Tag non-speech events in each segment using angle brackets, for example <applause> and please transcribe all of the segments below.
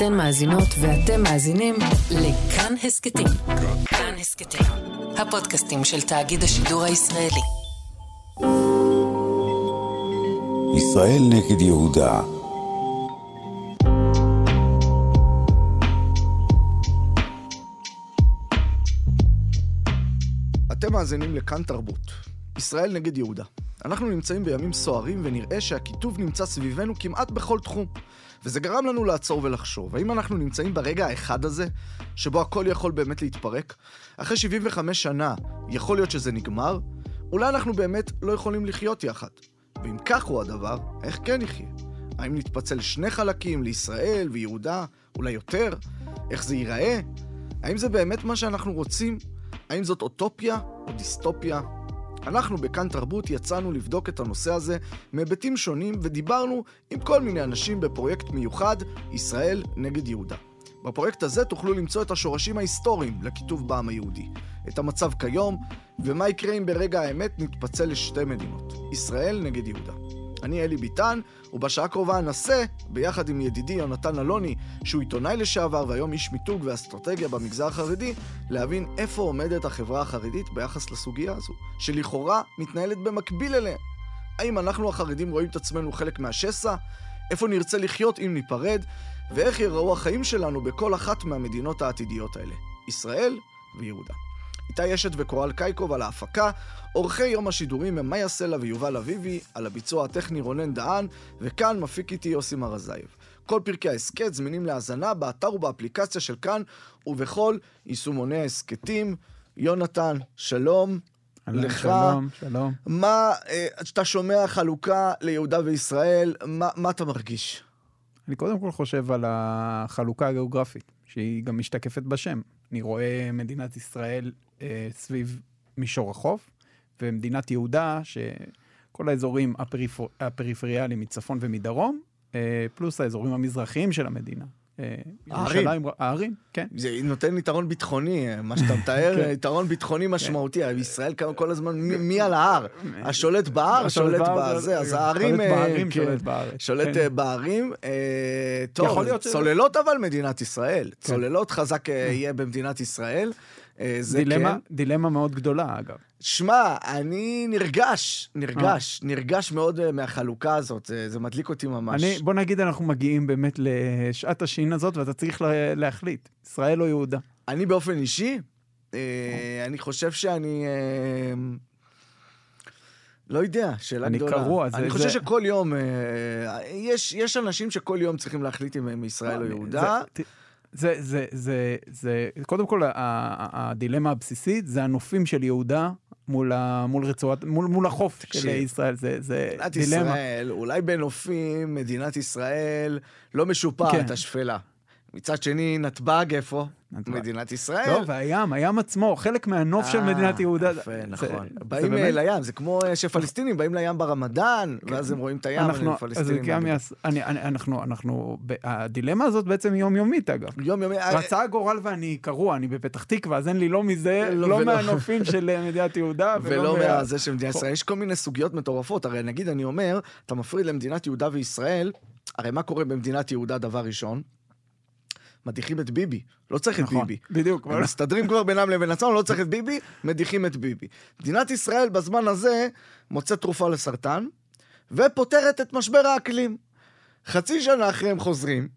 אתן מאזינות ואתם מאזינים לכאן הסכתים. כאן הסכתים, הפודקאסטים של תאגיד השידור הישראלי. ישראל נגד יהודה. אתם מאזינים לכאן תרבות. ישראל נגד יהודה. אנחנו נמצאים בימים סוערים ונראה שהקיטוב נמצא סביבנו כמעט בכל תחום. וזה גרם לנו לעצור ולחשוב, האם אנחנו נמצאים ברגע האחד הזה, שבו הכל יכול באמת להתפרק? אחרי 75 שנה, יכול להיות שזה נגמר? אולי אנחנו באמת לא יכולים לחיות יחד. ואם כך הוא הדבר, איך כן נחיה? האם נתפצל שני חלקים לישראל ויהודה, אולי יותר? איך זה ייראה? האם זה באמת מה שאנחנו רוצים? האם זאת אוטופיה או דיסטופיה? אנחנו בכאן תרבות יצאנו לבדוק את הנושא הזה מהיבטים שונים ודיברנו עם כל מיני אנשים בפרויקט מיוחד, ישראל נגד יהודה. בפרויקט הזה תוכלו למצוא את השורשים ההיסטוריים לכיתוב בעם היהודי, את המצב כיום, ומה יקרה אם ברגע האמת נתפצל לשתי מדינות, ישראל נגד יהודה. אני אלי ביטן, ובשעה הקרובה אנסה, ביחד עם ידידי יונתן אלוני, שהוא עיתונאי לשעבר והיום איש מיתוג ואסטרטגיה במגזר החרדי, להבין איפה עומדת החברה החרדית ביחס לסוגיה הזו, שלכאורה מתנהלת במקביל אליה. האם אנחנו החרדים רואים את עצמנו חלק מהשסע? איפה נרצה לחיות אם ניפרד? ואיך ייראו החיים שלנו בכל אחת מהמדינות העתידיות האלה, ישראל ויהודה. איתי אשת וקורל קייקוב על ההפקה, עורכי יום השידורים הם מאיה סלע ויובל אביבי, על הביצוע הטכני רונן דהן, וכאן מפיק איתי יוסי מרזייב. כל פרקי ההסכת זמינים להאזנה באתר ובאפליקציה של כאן, ובכל יישומוני ההסכתים. יונתן, שלום. לך. שלום, שלום. מה, כשאתה שומע חלוקה ליהודה וישראל, מה, מה אתה מרגיש? אני קודם כל חושב על החלוקה הגיאוגרפית, שהיא גם משתקפת בשם. אני רואה מדינת ישראל אה, סביב מישור החוף, ומדינת יהודה, שכל האזורים הפריפר... הפריפריאליים מצפון ומדרום, אה, פלוס האזורים המזרחיים של המדינה. אה, הערים. הערים, כן. זה נותן יתרון ביטחוני, מה שאתה מתאר, כן. יתרון ביטחוני משמעותי. ישראל כל הזמן, מי על ההר? השולט בהר, שולט בזה, אז הערים... שולט שולט בארץ. שולט כן. בערים. טוב, צוללות אבל מדינת ישראל. צוללות חזק יהיה במדינת ישראל. זה דילמה, כן. דילמה מאוד גדולה, אגב. שמע, אני נרגש, נרגש, נרגש מאוד מהחלוקה הזאת, זה, זה מדליק אותי ממש. אני, בוא נגיד, אנחנו מגיעים באמת לשעת השין הזאת, ואתה צריך להחליט, ישראל או יהודה. אני באופן אישי, אה, אני חושב שאני... אה, לא יודע, שאלה אני גדולה. אני קרוע. זה, אני זה... חושב שכל יום, אה, יש, יש אנשים שכל יום צריכים להחליט אם הם ישראל או יהודה. זה, זה, זה, זה, זה, קודם כל, הדילמה הבסיסית זה הנופים של יהודה מול, ה, מול רצועת, מול, מול החוף של ישראל, זה, זה מדינת דילמה. ישראל, אולי בנופים, מדינת ישראל לא משופעת, כן. השפלה. מצד שני, נתב"ג איפה? נתב"ג. מדינת ישראל. לא, והים, הים עצמו, חלק מהנוף של מדינת יהודה. יפה, נכון. באים לים, זה כמו שפלסטינים באים לים ברמדאן, ואז הם רואים את הים, אנחנו, פלסטינים. אז אני, אני, אנחנו, אנחנו, הדילמה הזאת בעצם היא יומיומית, אגב. יומיומית. רצה הגורל ואני קרוע, אני בפתח תקווה, אז אין לי לא מזה, לא מהנופים של מדינת יהודה, ולא מהזה של מדינת ישראל. יש כל מיני סוגיות מטורפות. הרי נגיד, אני אומר, אתה מפריד למדינת יהודה וישראל, הרי מה קורה במדינת יהודה דבר ראשון? מדיחים את ביבי, לא צריך נכון, את ביבי. בדיוק. הם מסתדרים כבר בינם לבין עצמם, לא צריך את ביבי, מדיחים את ביבי. מדינת ישראל בזמן הזה מוצאת תרופה לסרטן, ופותרת את משבר האקלים. חצי שנה אחרי הם חוזרים,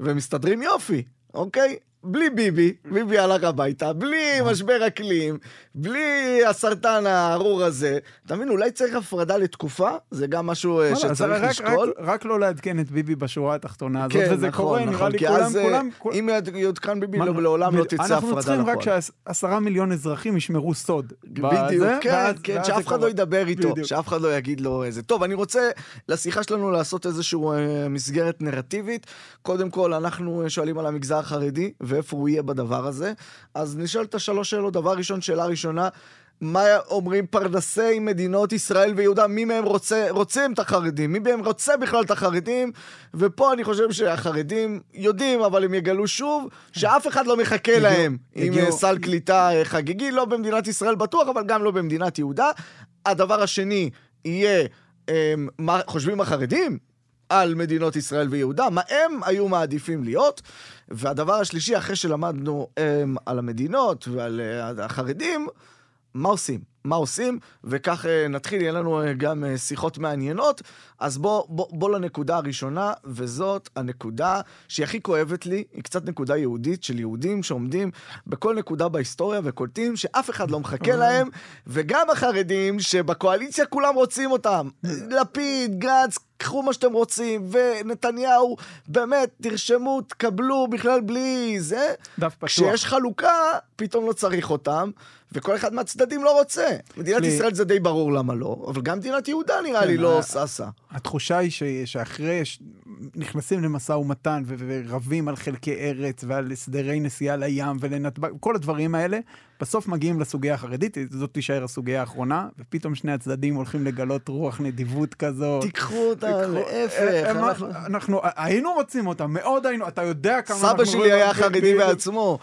ומסתדרים יופי, אוקיי? בלי ביבי, ביבי הלך הביתה, בלי משבר אקלים, בלי הסרטן הארור הזה. אתה מבין, אולי צריך הפרדה לתקופה, זה גם משהו שצריך לשקול. רק לא לעדכן את ביבי בשורה התחתונה הזאת, וזה קורה, נראה לי כולם, כולם... אם יעודכן ביבי, לעולם לא תצא הפרדה נכון. אנחנו צריכים רק שעשרה מיליון אזרחים ישמרו סוד. בדיוק, כן, כן, שאף אחד לא ידבר איתו, שאף אחד לא יגיד לו איזה. טוב, אני רוצה לשיחה שלנו לעשות איזושהי מסגרת נרטיבית. קודם כל, אנחנו שואלים על המגזר החרדי. ואיפה הוא יהיה בדבר הזה. אז נשאל את השלוש שאלות. דבר ראשון, שאלה ראשונה, מה אומרים פרנסי מדינות ישראל ויהודה? מי מהם רוצה, רוצים את החרדים? מי מהם רוצה בכלל את החרדים? ופה אני חושב שהחרדים יודעים, אבל הם יגלו שוב שאף אחד לא מחכה הגיעו, להם הגיעו. עם סל קליטה חגיגי, לא במדינת ישראל בטוח, אבל גם לא במדינת יהודה. הדבר השני יהיה, מה חושבים החרדים? על מדינות ישראל ויהודה, מה הם היו מעדיפים להיות. והדבר השלישי, אחרי שלמדנו הם, על המדינות ועל אה, החרדים, מה עושים? מה עושים? וכך אה, נתחיל, יהיה לנו אה, גם שיחות מעניינות. אז בוא, בוא, בוא לנקודה הראשונה, וזאת הנקודה שהיא הכי כואבת לי, היא קצת נקודה יהודית של יהודים שעומדים בכל נקודה בהיסטוריה וקולטים שאף אחד לא מחכה להם, וגם החרדים שבקואליציה כולם רוצים אותם. לפיד, גנץ, קחו מה שאתם רוצים, ונתניהו, באמת, תרשמו, תקבלו בכלל בלי זה. דף פתוח. כשיש חלוקה, פתאום לא צריך אותם, וכל אחד מהצדדים לא רוצה. מדינת לי- ישראל זה די ברור למה לא, אבל גם מדינת יהודה נראה כן, לי לא ה- ששה. התחושה היא ש... שאחרי. נכנסים למשא ומתן. ורבים על חלקי ארץ ועל הסדרי נסיעה לים ולנתב"ג, כל הדברים האלה, בסוף מגיעים לסוגיה החרדית, זאת תישאר הסוגיה האחרונה, ופתאום שני הצדדים הולכים לגלות רוח נדיבות כזאת. תיקחו אותה, תיקחו- להפך. אה, אה, אנחנו- אנחנו היינו רוצים אותם, מאוד היינו, אתה יודע כמה סבא אנחנו שלי רואים- היה חרדי. בעצמו.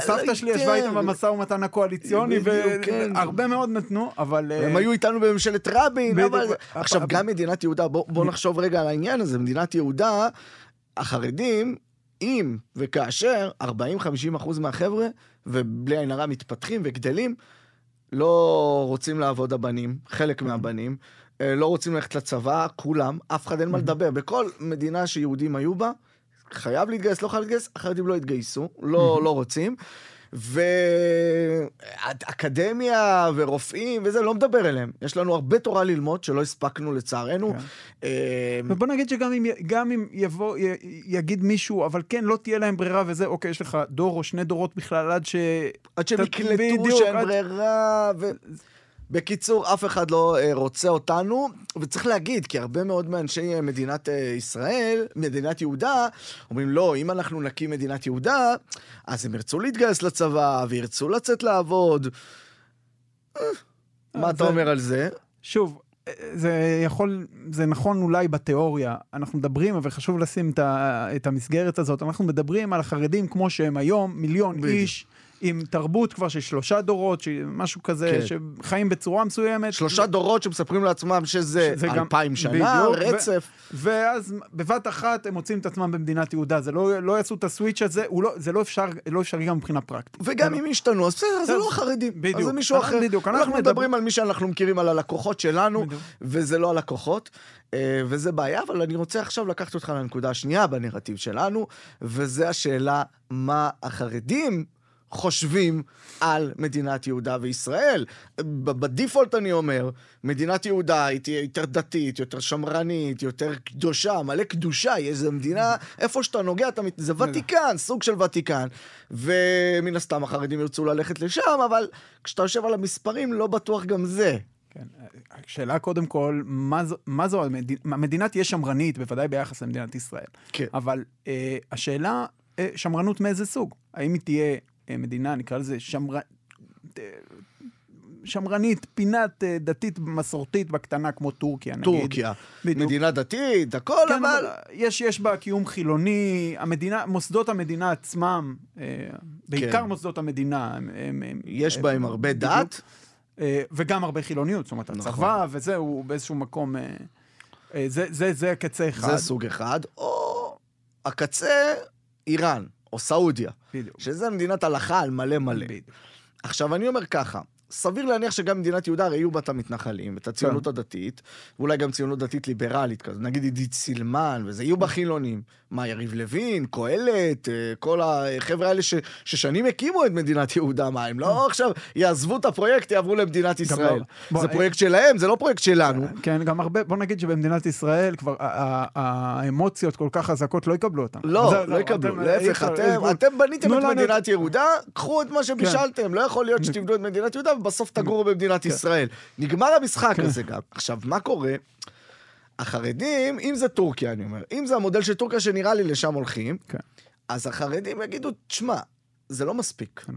סבתא שלי ישבה איתם במשא ומתן הקואליציוני, בדיוק, כן. והרבה מאוד נתנו, אבל... אה, הם היו איתנו בממשלת רבין. אבל... עכשיו, גם מדינת יהודה, בוא בוא נחשוב רגע על העניין הזה. מדינת יהודה, החרדים, אם וכאשר 40-50 אחוז מהחבר'ה, ובלי עין הרע מתפתחים וגדלים, לא רוצים לעבוד הבנים, חלק מהבנים, אה, לא רוצים ללכת לצבא, כולם, אף אחד אין מה לדבר. בכל מדינה שיהודים היו בה, חייב להתגייס, לא חייב להתגייס, החרדים לא התגייסו, לא, לא רוצים. ואקדמיה ורופאים וזה, לא מדבר אליהם. יש לנו הרבה תורה ללמוד שלא הספקנו לצערנו. כן. אה, ובוא נגיד שגם אם, גם אם יבוא, י, יגיד מישהו, אבל כן, לא תהיה להם ברירה וזה, אוקיי, יש לך דור או שני דורות בכלל עד ש... עד שהם יקלטו שאין ברירה. ו... בקיצור, אף אחד לא אה, רוצה אותנו, וצריך להגיד, כי הרבה מאוד מאנשי אה, מדינת אה, ישראל, מדינת יהודה, אומרים, לא, אם אנחנו נקים מדינת יהודה, אז הם ירצו להתגייס לצבא, וירצו לצאת לעבוד. מה אתה אומר על זה? שוב, זה יכול, זה נכון אולי בתיאוריה, אנחנו מדברים, אבל חשוב לשים את, ה, את המסגרת הזאת, אנחנו מדברים על החרדים כמו שהם היום, מיליון בדיוק. איש. עם תרבות כבר של שלושה דורות, משהו כזה, כן. שחיים בצורה מסוימת. שלושה דורות שמספרים לעצמם שזה שזה גם- אלפיים שנה, בדיוק, ו- רצף. ואז בבת אחת הם מוצאים את עצמם במדינת יהודה, זה לא, לא יעשו את הסוויץ' הזה, לא, זה לא אפשר, לא אפשרי גם מבחינה פרקטית. וגם אם ישתנו, אז בסדר, זה לא החרדים. אז בדיוק. זה מישהו אחר. בדיוק, אנחנו אנחנו מדבר- מדברים על מי שאנחנו מכירים, על הלקוחות שלנו, בדיוק. וזה לא הלקוחות, אה, וזה בעיה, אבל אני רוצה עכשיו לקחת אותך לנקודה השנייה בנרטיב שלנו, וזה השאלה, מה החרדים חושבים על מדינת יהודה וישראל. בדיפולט אני אומר, מדינת יהודה היא תהיה יותר דתית, יותר שמרנית, יותר קדושה, מלא קדושה, היא איזה מדינה, איפה שאתה נוגע, אתה. זה ותיקן, סוג של ותיקן. ומן הסתם החרדים ירצו ללכת לשם, אבל כשאתה יושב על המספרים, לא בטוח גם זה. כן. השאלה קודם כל, מה זו, מה זו המדינה, המדינה תהיה שמרנית, בוודאי ביחס למדינת ישראל. כן. אבל אה, השאלה, אה, שמרנות מאיזה סוג? האם היא תהיה מדינה, נקרא לזה שמר... אה, שמרנית, פינת אה, דתית מסורתית בקטנה כמו טורקיה, נגיד. טורקיה, בדיוק. מדינה דתית, הכל, כן, אבל... יש, יש בה קיום חילוני, המדינה, מוסדות המדינה עצמם, אה, בעיקר כן. מוסדות המדינה, הם... הם, יש הם- בהם הרבה בדיוק. דת. אה, וגם הרבה חילוניות, זאת אומרת, נכון. הצבא וזה, הוא באיזשהו מקום... אה, אה, זה, זה, זה קצה אחד. זה סוג אחד, או הקצה, איראן, או סעודיה, בדיוק. שזה מדינת הלכה על מלא מלא. בדיוק. עכשיו, אני אומר ככה, סביר להניח שגם מדינת יהודה, הרי יהיו בה את המתנחלים, את הציונות כן. הדתית, ואולי גם ציונות דתית ליברלית כזו, נגיד עידית סילמן, וזה, יהיו בה חילונים. מה, יריב לוין, קהלת, אה, כל החבר'ה האלה ש, ששנים הקימו את מדינת יהודה, מה, הם לא עכשיו יעזבו את הפרויקט, יעברו למדינת ישראל. לא. בוא, זה אה, פרויקט שלהם, זה לא פרויקט שלנו. כן, גם הרבה, בוא נגיד שבמדינת ישראל כבר האמוציות כל כך חזקות לא יקבלו אותן. לא, לא יקבלו, אתם- להפך, אתם, בניתם את מדינת יהודה, קחו את מה שבישלתם, לא יכול להיות שתבנו את מדינת יהודה ובסוף תגורו במדינת ישראל. נגמר המשחק כן. הזה גם. עכשיו, מה קורה? החרדים, אם זה טורקיה, אני אומר, אם זה המודל של טורקיה שנראה לי לשם הולכים, כן. אז החרדים יגידו, תשמע, זה לא מספיק. כן.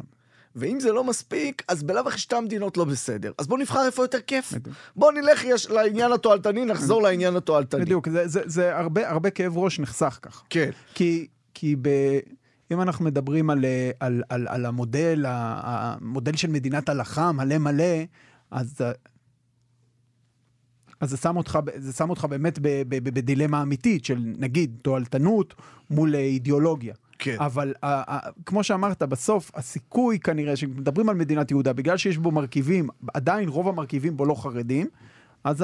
ואם זה לא מספיק, אז בלאו הכי שתי המדינות לא בסדר. אז בוא נבחר איפה יותר כיף. בדיוק. בוא נלך יש, לעניין התועלתני, נחזור לעניין התועלתני. בדיוק, זה, זה, זה הרבה, הרבה כאב ראש נחסך כך. כן. כי, כי ב, אם אנחנו מדברים על, על, על, על המודל, המודל של מדינת הלכה מלא מלא, אז אז זה שם אותך, זה שם אותך באמת בדילמה אמיתית של נגיד תועלתנות מול אה, אידיאולוגיה. כן. אבל אה, אה, כמו שאמרת, בסוף הסיכוי כנראה, שמדברים על מדינת יהודה, בגלל שיש בו מרכיבים, עדיין רוב המרכיבים בו לא חרדים, אז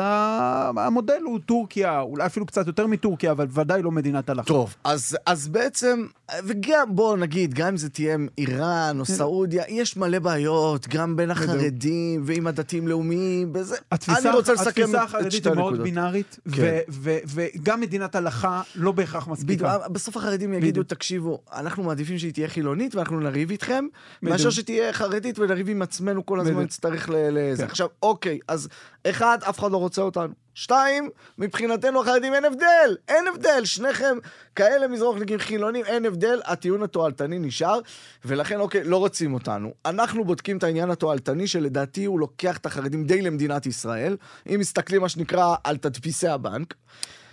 המודל הוא טורקיה, אולי אפילו קצת יותר מטורקיה, אבל ודאי לא מדינת הלכה. טוב, אז, אז בעצם, וגם, בוא נגיד, גם אם זה תהיה איראן כן. או סעודיה, יש מלא בעיות, גם בין החרדים ועם הדתיים-לאומיים, וזה... התפיסה, אני רוצה לסכם התפיסה את החרדית שתי היא מאוד הנקודות. בינארית, כן. וגם מדינת הלכה לא בהכרח מספיקה. בדיוק, בסוף החרדים יגידו. תקשיבו, אנחנו מעדיפים שהיא תהיה חילונית ואנחנו נריב איתכם. מאשר שתהיה חרדית ונריב עם עצמנו כל הזמן. נצטרך ל- לזה. כן. עכשיו, אוקיי, אז אחד, אף אחד לא רוצה אותנו. שתיים, מבחינתנו החרדים אין הבדל, אין הבדל, שניכם כאלה מזרוחניקים חילונים, אין הבדל, הטיעון התועלתני נשאר, ולכן אוקיי, לא רוצים אותנו. אנחנו בודקים את העניין התועלתני, שלדעתי הוא לוקח את החרדים די למדינת ישראל, אם מסתכלים מה שנקרא על תדפיסי הבנק,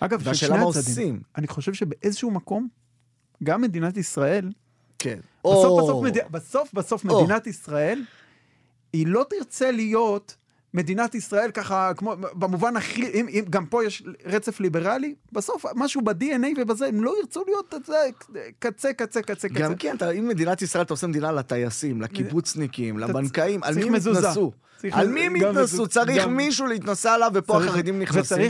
אגב, של שני הצדדים. עושים. אני חושב שבאיזשהו מקום, גם מדינת ישראל, כן. בסוף או- בסוף. בסוף, בסוף או. מדינת ישראל, היא לא תרצה להיות מדינת ישראל ככה, כמו, במובן הכי, אם, אם גם פה יש רצף ליברלי, בסוף משהו ב-DNA ובזה, הם לא ירצו להיות את זה קצה, קצה, קצה, קצה. גם כן, אתה, אם מדינת ישראל, אתה עושה מדינה לטייסים, לקיבוצניקים, לבנקאים, על מי הם. יתנסו? צריך על מי הם יתנסו? מזוזה- צריך מישהו להתנסה עליו, ופה צריך- החרדים נכנסים.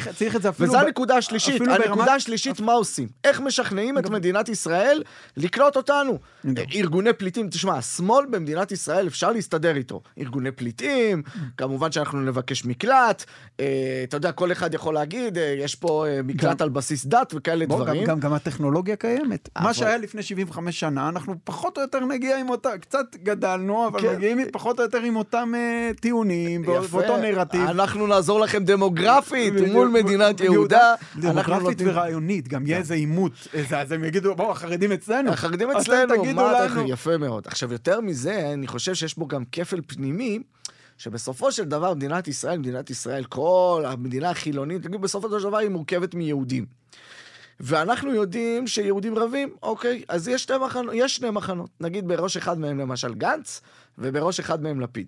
וזו הנקודה השלישית. הנקודה השלישית, מה עושים? איך משכנעים את מדינת ישראל לקלוט אותנו? ארגוני פליטים, תשמע, השמאל במדינת ישראל, אפשר להסתדר איתו. ארגוני פליטים, כמובן שאנחנו נבקש מקלט, אה, אתה יודע, כל אחד יכול להגיד, אה, יש פה אה, מקלט על בסיס דת וכאלה דברים. גם, הטכנולוגיה קיימת. מה שהיה לפני 75 שנה, אנחנו פחות או יותר נגיע עם אותה, קצת גדלנו, אבל כן. מגיעים פחות או יותר עם אותם טיעונים, יפה. באותו נרטיב. אנחנו נעזור לכם דמוגרפית מול מדינת יהודה. דמוגרפית ורעיונית, גם יהיה איזה עימות. אז הם יגידו, בואו, החרדים אצלנו. החרדים אצלנו, מה אתה... יפה מאוד. עכשיו, יותר מזה, אני חושב שיש בו גם כפל פנימי, שבסופו של דבר מדינת ישראל, מדינת ישראל, כל המדינה החילונית, בסופו של דבר היא מורכבת מיהודים. ואנחנו יודעים שיהודים רבים, אוקיי, אז יש שני, מחנות, יש שני מחנות. נגיד בראש אחד מהם למשל גנץ, ובראש אחד מהם לפיד.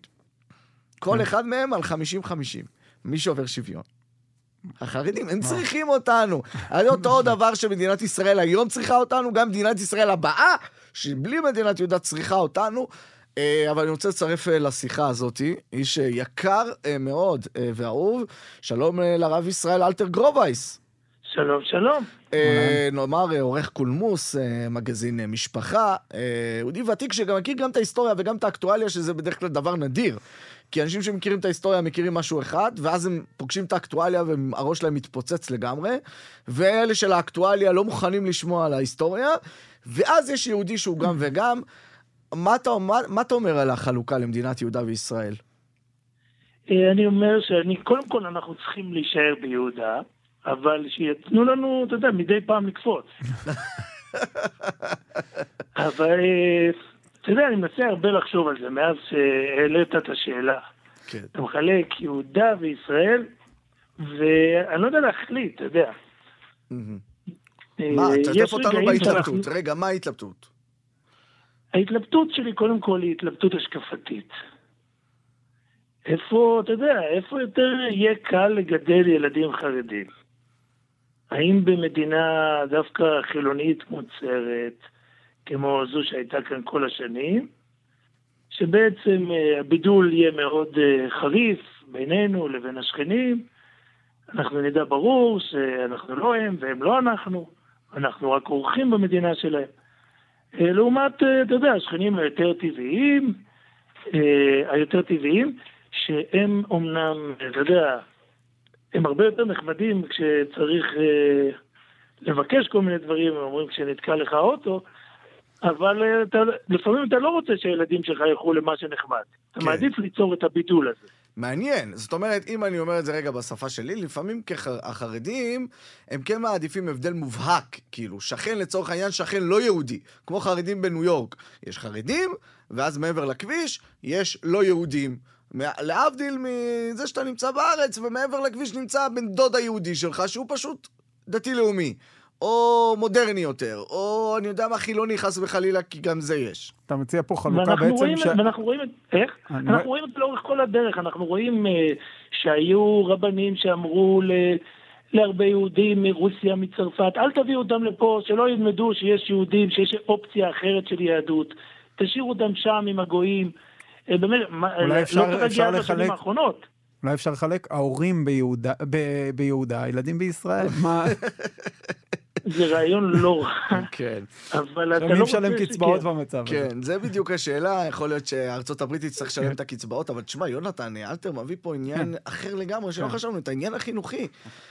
כל אחד מהם על 50-50. מי שעובר שוויון. החרדים, הם צריכים אותנו. על אותו <laughs> דבר שמדינת ישראל היום צריכה אותנו, גם מדינת ישראל הבאה, שבלי מדינת יהודה צריכה אותנו. אה, אבל אני רוצה לצרף אה, לשיחה הזאת, איש אה, יקר מאוד אה, ואהוב, שלום לרב ישראל אלתר גרובייס. שלום, שלום. אה, נאמר עורך קולמוס, מגזין משפחה, אה, יהודי ותיק שגם מכיר גם את ההיסטוריה וגם את האקטואליה, שזה בדרך כלל דבר נדיר. כי אנשים שמכירים את ההיסטוריה מכירים משהו אחד, ואז הם פוגשים את האקטואליה והראש שלהם מתפוצץ לגמרי, ואלה של האקטואליה לא מוכנים לשמוע על ההיסטוריה, ואז יש יהודי שהוא גם וגם. מה אתה, מה, מה אתה אומר על החלוקה למדינת יהודה וישראל? אה, אני אומר שאני, קודם כל אנחנו צריכים להישאר ביהודה, אבל שיתנו לנו, אתה יודע, מדי פעם לקפוץ. <laughs> אבל, אה, אתה יודע, אני מנסה הרבה לחשוב על זה מאז שהעלית את השאלה. כן. אתה מחלק יהודה וישראל, ואני לא יודע להחליט, אתה יודע. אה, מה, יש תשתף אותנו בהתלבטות. רגע, מה ההתלבטות? ההתלבטות שלי קודם כל היא התלבטות השקפתית. איפה, אתה יודע, איפה יותר יהיה קל לגדל ילדים חרדים? האם במדינה דווקא חילונית מוצהרת, כמו זו שהייתה כאן כל השנים, שבעצם אה, הבידול יהיה מאוד אה, חריף בינינו לבין השכנים, אנחנו נדע ברור שאנחנו לא הם והם לא אנחנו, אנחנו רק אורחים במדינה שלהם. אה, לעומת, אתה יודע, השכנים היותר טבעיים, היותר טבעיים, שהם אומנם, אתה יודע, הם הרבה יותר נחמדים כשצריך לבקש כל מיני דברים, הם אומרים כשנתקע לך האוטו, אבל אה, אתה, לפעמים אתה לא רוצה שהילדים שלך ילכו למה שנחמד. אתה כן. מעדיף ליצור את הבידול הזה. מעניין. זאת אומרת, אם אני אומר את זה רגע בשפה שלי, לפעמים החרדים, הם כן מעדיפים הבדל מובהק. כאילו, שכן לצורך העניין, שכן לא יהודי. כמו חרדים בניו יורק. יש חרדים, ואז מעבר לכביש, יש לא יהודים. להבדיל מזה שאתה נמצא בארץ, ומעבר לכביש נמצא בן דוד היהודי שלך, שהוא פשוט דתי-לאומי. או מודרני יותר, או אני יודע מה, חילוני חס וחלילה, כי גם זה יש. אתה מציע פה חלוקה ואנחנו בעצם רואים, ש... ואנחנו רואים את... איך? אני אנחנו רואה- רואים את זה לאורך כל הדרך. אנחנו רואים אה, שהיו רבנים שאמרו ל... להרבה יהודים מרוסיה, מצרפת, אל תביאו אותם לפה, שלא ילמדו שיש יהודים, שיש אופציה אחרת של יהדות. תשאירו אותם שם עם הגויים. אה, באמת, אולי לא אפשר- להגיע אפשר לחלק- האחרונות. אולי אפשר לחלק ההורים ביהודה, ב- ביהודה, הילדים בישראל. <laughs> מה, זה רעיון לא רע, כן. אבל אתה מי לא משלם רוצה קצבאות. במצב הזה? כן, זה בדיוק השאלה, יכול להיות שארצות הברית תצטרך לשלם את הקצבאות, אבל תשמע, יונתן, אלתר מביא פה עניין אחר לגמרי, שלא כן. חשבנו, את העניין החינוכי.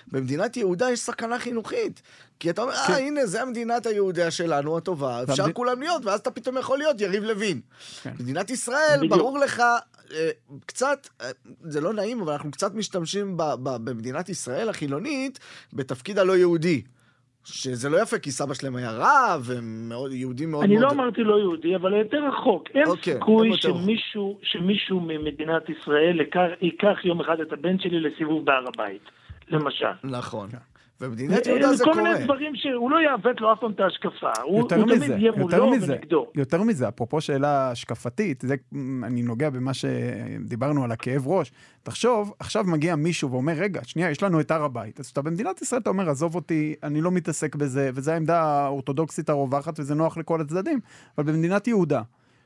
במדינת יהודה יש סכנה חינוכית. כי אתה אומר, אה, הנה, זה המדינת היהודיה שלנו, הטובה, אפשר כולם להיות, ואז אתה פתאום יכול להיות יריב לוין. כן. מדינת ישראל. ברור לך, אה, קצת, אה, זה לא נעים, אבל אנחנו קצת משתמשים ב- ב- במדינת ישראל החילונית בתפקיד הלא יהודי. שזה לא יפה, כי סבא שלהם היה רב, הם מאוד, יהודים מאוד אני מאוד... לא אמרתי לא יהודי, אבל יותר רחוק. אין אוקיי, סיכוי. שמישהו, שמישהו ממדינת ישראל ייקח- ייקח יום אחד את הבן שלי לסיבוב בהר הבית, למשל. נכון. ובמדינת יהודה זה כל קורה. מיני דברים שהוא לא יעוות לו אף פעם את ההשקפה. הוא תמיד יהיה יותר מולו ונגדו. יותר מזה, אפרופו שאלה השקפתית, זה, אני נוגע במה שדיברנו על הכאב ראש. תחשוב, עכשיו מגיע מישהו ואומר, רגע, שנייה, יש לנו את הר הבית. אז אתה במדינת ישראל, אתה אומר, עזוב אותי, אני לא מתעסק בזה, וזו העמדה האורתודוקסית הרווחת, וזה נוח לכל הצדדים. אבל במדינת יהודה,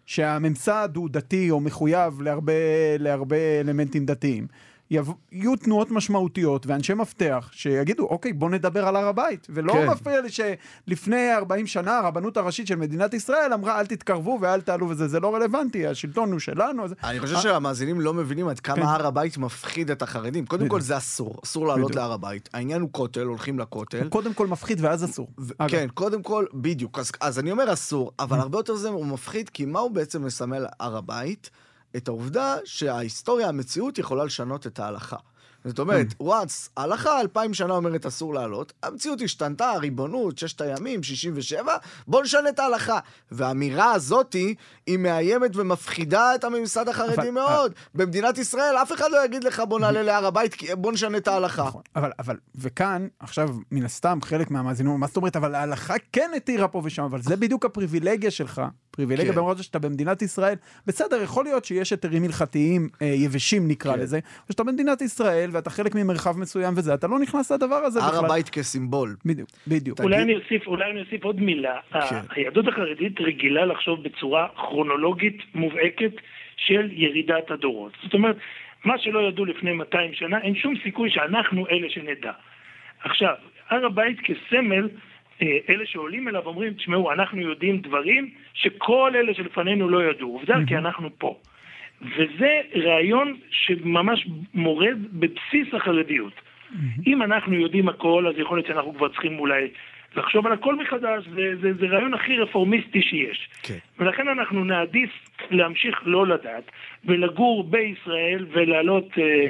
שהממסד הוא דתי או מחויב להרבה, להרבה אלמנטים דתיים, יהיו תנועות משמעותיות ואנשי מפתח שיגידו, אוקיי, בוא נדבר על הר הבית. ולא כן. מפריע לי שלפני 40 שנה הרבנות הראשית של מדינת ישראל אמרה, אל תתקרבו ואל תעלו וזה, זה לא רלוונטי, השלטון הוא שלנו. אז... אני חושב שהמאזינים לא מבינים עד כן. כמה הר הבית מפחיד את החרדים. קודם בדיוק. כל זה אסור, אסור לעלות. להר הבית. העניין הוא כותל, הולכים לכותל. קודם כל מפחיד ואז אסור. ו-. כן, קודם כל, בדיוק. אז, אז אני אומר אסור, אבל Mm. הרבה יותר זה הוא מפחיד, כי מה הוא בעצם מסמל הר הבית? את העובדה שההיסטוריה, המציאות יכולה לשנות את ההלכה. זאת אומרת, once, ההלכה אלפיים שנה אומרת אסור לעלות, המציאות השתנתה, הריבונות, ששת הימים, 67, בוא נשנה את ההלכה. והאמירה הזאתי, היא מאיימת ומפחידה את הממסד החרדי אבל- מאוד. במדינת ישראל אף אחד לא יגיד לך בוא נעלה להר הבית, בוא נשנה את ההלכה. נכון, אבל, אבל, וכאן, עכשיו, מן הסתם, חלק מהמאזינים, מה זאת אומרת, אבל ההלכה כן התירה פה ושם, אבל זה בדיוק הפריבילגיה שלך, פריבילגיה כן. במובן שאתה במדינת ישראל, בסדר, יכול להיות שיש היתרים הלכתיים אה, יבשים נקרא כן. לזה, או שאתה במדינת ישראל ואתה חלק ממרחב מסוים וזה, אתה לא נכנס לדבר הזה הר בכלל. הבית כסימבול. בדיוק, בדיוק. אולי אני אוסיף, אולי אני אוסיף עוד מילה. כן. היהדות החרדית רגילה לחשוב בצורה כרונולוגית מובהקת של ירידת הדורות. זאת אומרת, מה שלא ידעו לפני 200 שנה, אין שום סיכוי שאנחנו אלה שנדע. עכשיו, הר הבית כסמל, אה, אלה שעולים אליו אומרים, תשמעו, אנחנו יודעים דברים שכל אלה שלפנינו לא ידעו. עובדה, כי אנחנו פה. וזה רעיון שממש מורד בבסיס החרדיות. אם אנחנו יודעים הכל, אז יכול להיות שאנחנו כבר צריכים אולי לחשוב על הכל מחדש, זה, זה, זה רעיון הכי רפורמיסטי שיש. כן. ולכן אנחנו נעדיף להמשיך לא לדעת, ולגור בישראל ולעלות אה,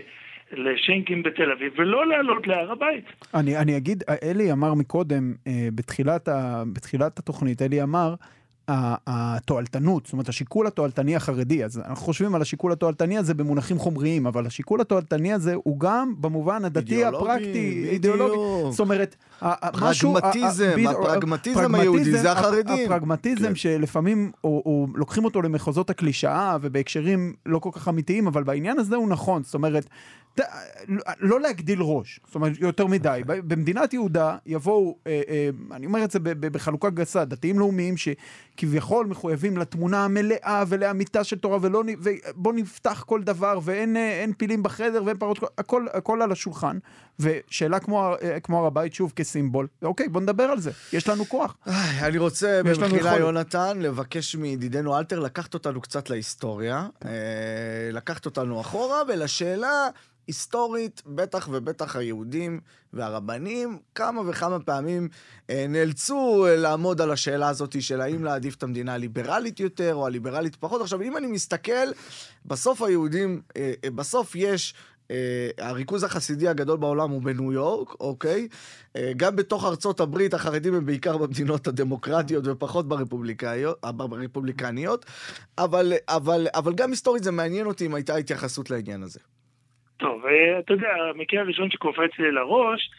לשנקים בתל אביב, ולא לעלות להר הבית. אני, אני אגיד, אלי אמר מקודם, אה, בתחילת, ה, בתחילת התוכנית, אלי אמר, התועלתנות, זאת אומרת, השיקול התועלתני החרדי, אז אנחנו חושבים על השיקול התועלתני הזה במונחים חומריים, אבל השיקול התועלתני הזה הוא גם במובן הדתי הפרקטי. אידיאולוגי. זאת אומרת, משהו... פרגמטיזם, הפרגמטיזם היהודי זה החרדים. הפרגמטיזם כן. שלפעמים לוקחים אותו למחוזות הקלישאה ובהקשרים לא כל כך אמיתיים, אבל בעניין הזה הוא נכון, זאת אומרת, לא להגדיל ראש, זאת אומרת, יותר מדי. ב- במדינת יהודה יבואו, אה, אה, אני אומר את זה בחלוקה גסה, דתיים לאומיים שכביכול מחויבים לתמונה המלאה ולאמיתה של תורה, ולא, ובוא נפתח כל דבר, ואין אה, פילים בחדר ואין פרות, הכל, הכל על השולחן. ושאלה כמו, אה, כמו הר הבית, שוב, כסימבול, אוקיי, בוא נדבר על זה, יש לנו כוח. אני רוצה במחילה. יונתן, לבקש מידידנו אלתר לקחת אותנו קצת להיסטוריה, אה, לקחת אותנו אחורה, ולשאלה היסטורית, בטח ובטח היהודים והרבנים, כמה וכמה פעמים אה, נאלצו אה, לעמוד על השאלה הזאת של האם להעדיף את המדינה הליברלית יותר או הליברלית פחות. עכשיו, אם אני מסתכל, בסוף היהודים, אה, בסוף יש... Uh, הריכוז החסידי הגדול בעולם הוא בניו יורק, אוקיי? Uh, גם בתוך ארצות הברית החרדים הם בעיקר במדינות הדמוקרטיות ופחות ברפובליקניות, אבל, אבל, אבל גם היסטורית זה מעניין אותי אם הייתה התייחסות לעניין הזה. טוב, אה, אתה יודע, המקרה הראשון שקופץ לי לראש,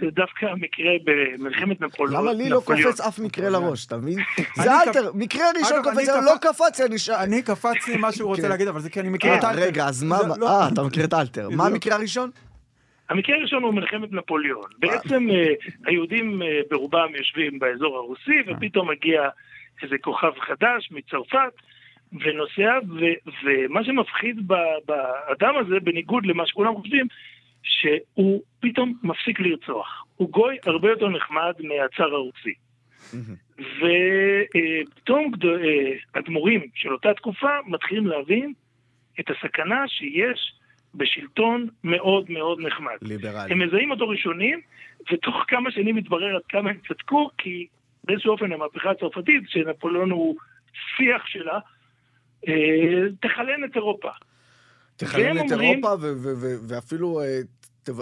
זה דווקא המקרה במלחמת נפוליאון. למה לי לא. קופץ אף מקרה לראש, אתה מבין? <laughs> זה אלתר, מקרה ראשון קופץ, לא קפ- קפץ, אני ש... אני קפץ לי מה שהוא רוצה כן. להגיד, אבל זה כי אני מכיר את אה, אלתר. רגע, אז מה... לא- אה, אתה מכיר את אלתר. מה זה- המקרה הראשון? המקרה הראשון הוא מלחמת נפוליאון. בעצם אה, היהודים אה, ברובם יושבים באזור הרוסי, ופתאום מגיע איזה כוכב חדש מצרפת, ונוסע, ו- ומה שמפחיד באדם הזה, בניגוד למה שכולם חושבים, שהוא פתאום מפסיק לרצוח. הוא גוי הרבה יותר נחמד מהצאר הרוסי. ופתאום אדמו"רים של אותה תקופה מתחילים להבין את הסכנה שיש בשלטון מאוד מאוד נחמד. ליברלי. הם מזהים אותו ראשונים, ותוך כמה שנים מתברר עד כמה הם צדקו, כי באיזשהו אופן המהפכה הצרפתית, שנפוליאון הוא שיח שלה, אה, תכלן את אירופה. והם את אומרים- אירופה, ו- ו- ו- ואפילו... אה,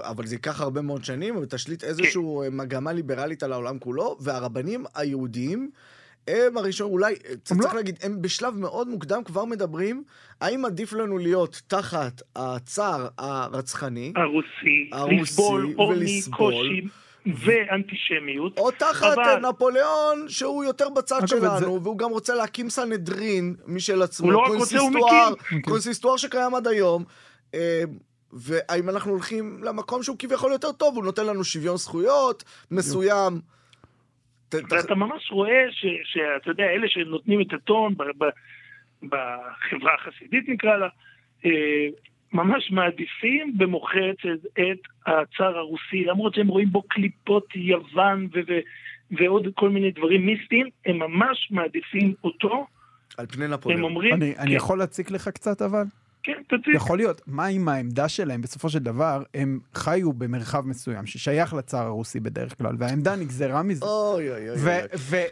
אבל זה ייקח הרבה מאוד שנים, ותשליט איזושהי מגמה ליברלית על העולם כולו, והרבנים היהודיים הם הראשון, אולי, אה, צריך לא- להגיד, הם בשלב מאוד מוקדם כבר מדברים, האם עדיף לנו להיות תחת הצאר הרצחני, הרוסי, הרוסי לסבול עוני, ולסבול. קושי ואנטישמיות. או תחת אבל- נפוליאון, שהוא יותר בצד שלנו, זה- והוא גם רוצה להקים סנהדרין משל עצמו, הוא לא רק רוצה, הוא מקים. קונסיסטואר שקיים עד היום. אה, והאם אנחנו הולכים למקום שהוא כביכול יותר טוב, הוא נותן לנו שוויון זכויות מסוים. ואתה ממש רואה ש- שאתה יודע, אלה שנותנים את הטון בחברה החסידית נקרא לה, אה, ממש מעדיפים במוחצת את הצאר הרוסי, למרות שהם רואים בו קליפות יוון ו- ו- ועוד כל מיני דברים מיסטיים, הם ממש מעדיפים אותו, על פני הם נפוליאון. אומרים, אני אני כן, יכול להציק לך קצת אבל? כן, תציג. יכול להיות. מה עם העמדה שלהם? בסופו של דבר, הם חיו במרחב מסוים ששייך לצאר הרוסי בדרך כלל, והעמדה נגזרה מזה. אוי אוי אוי.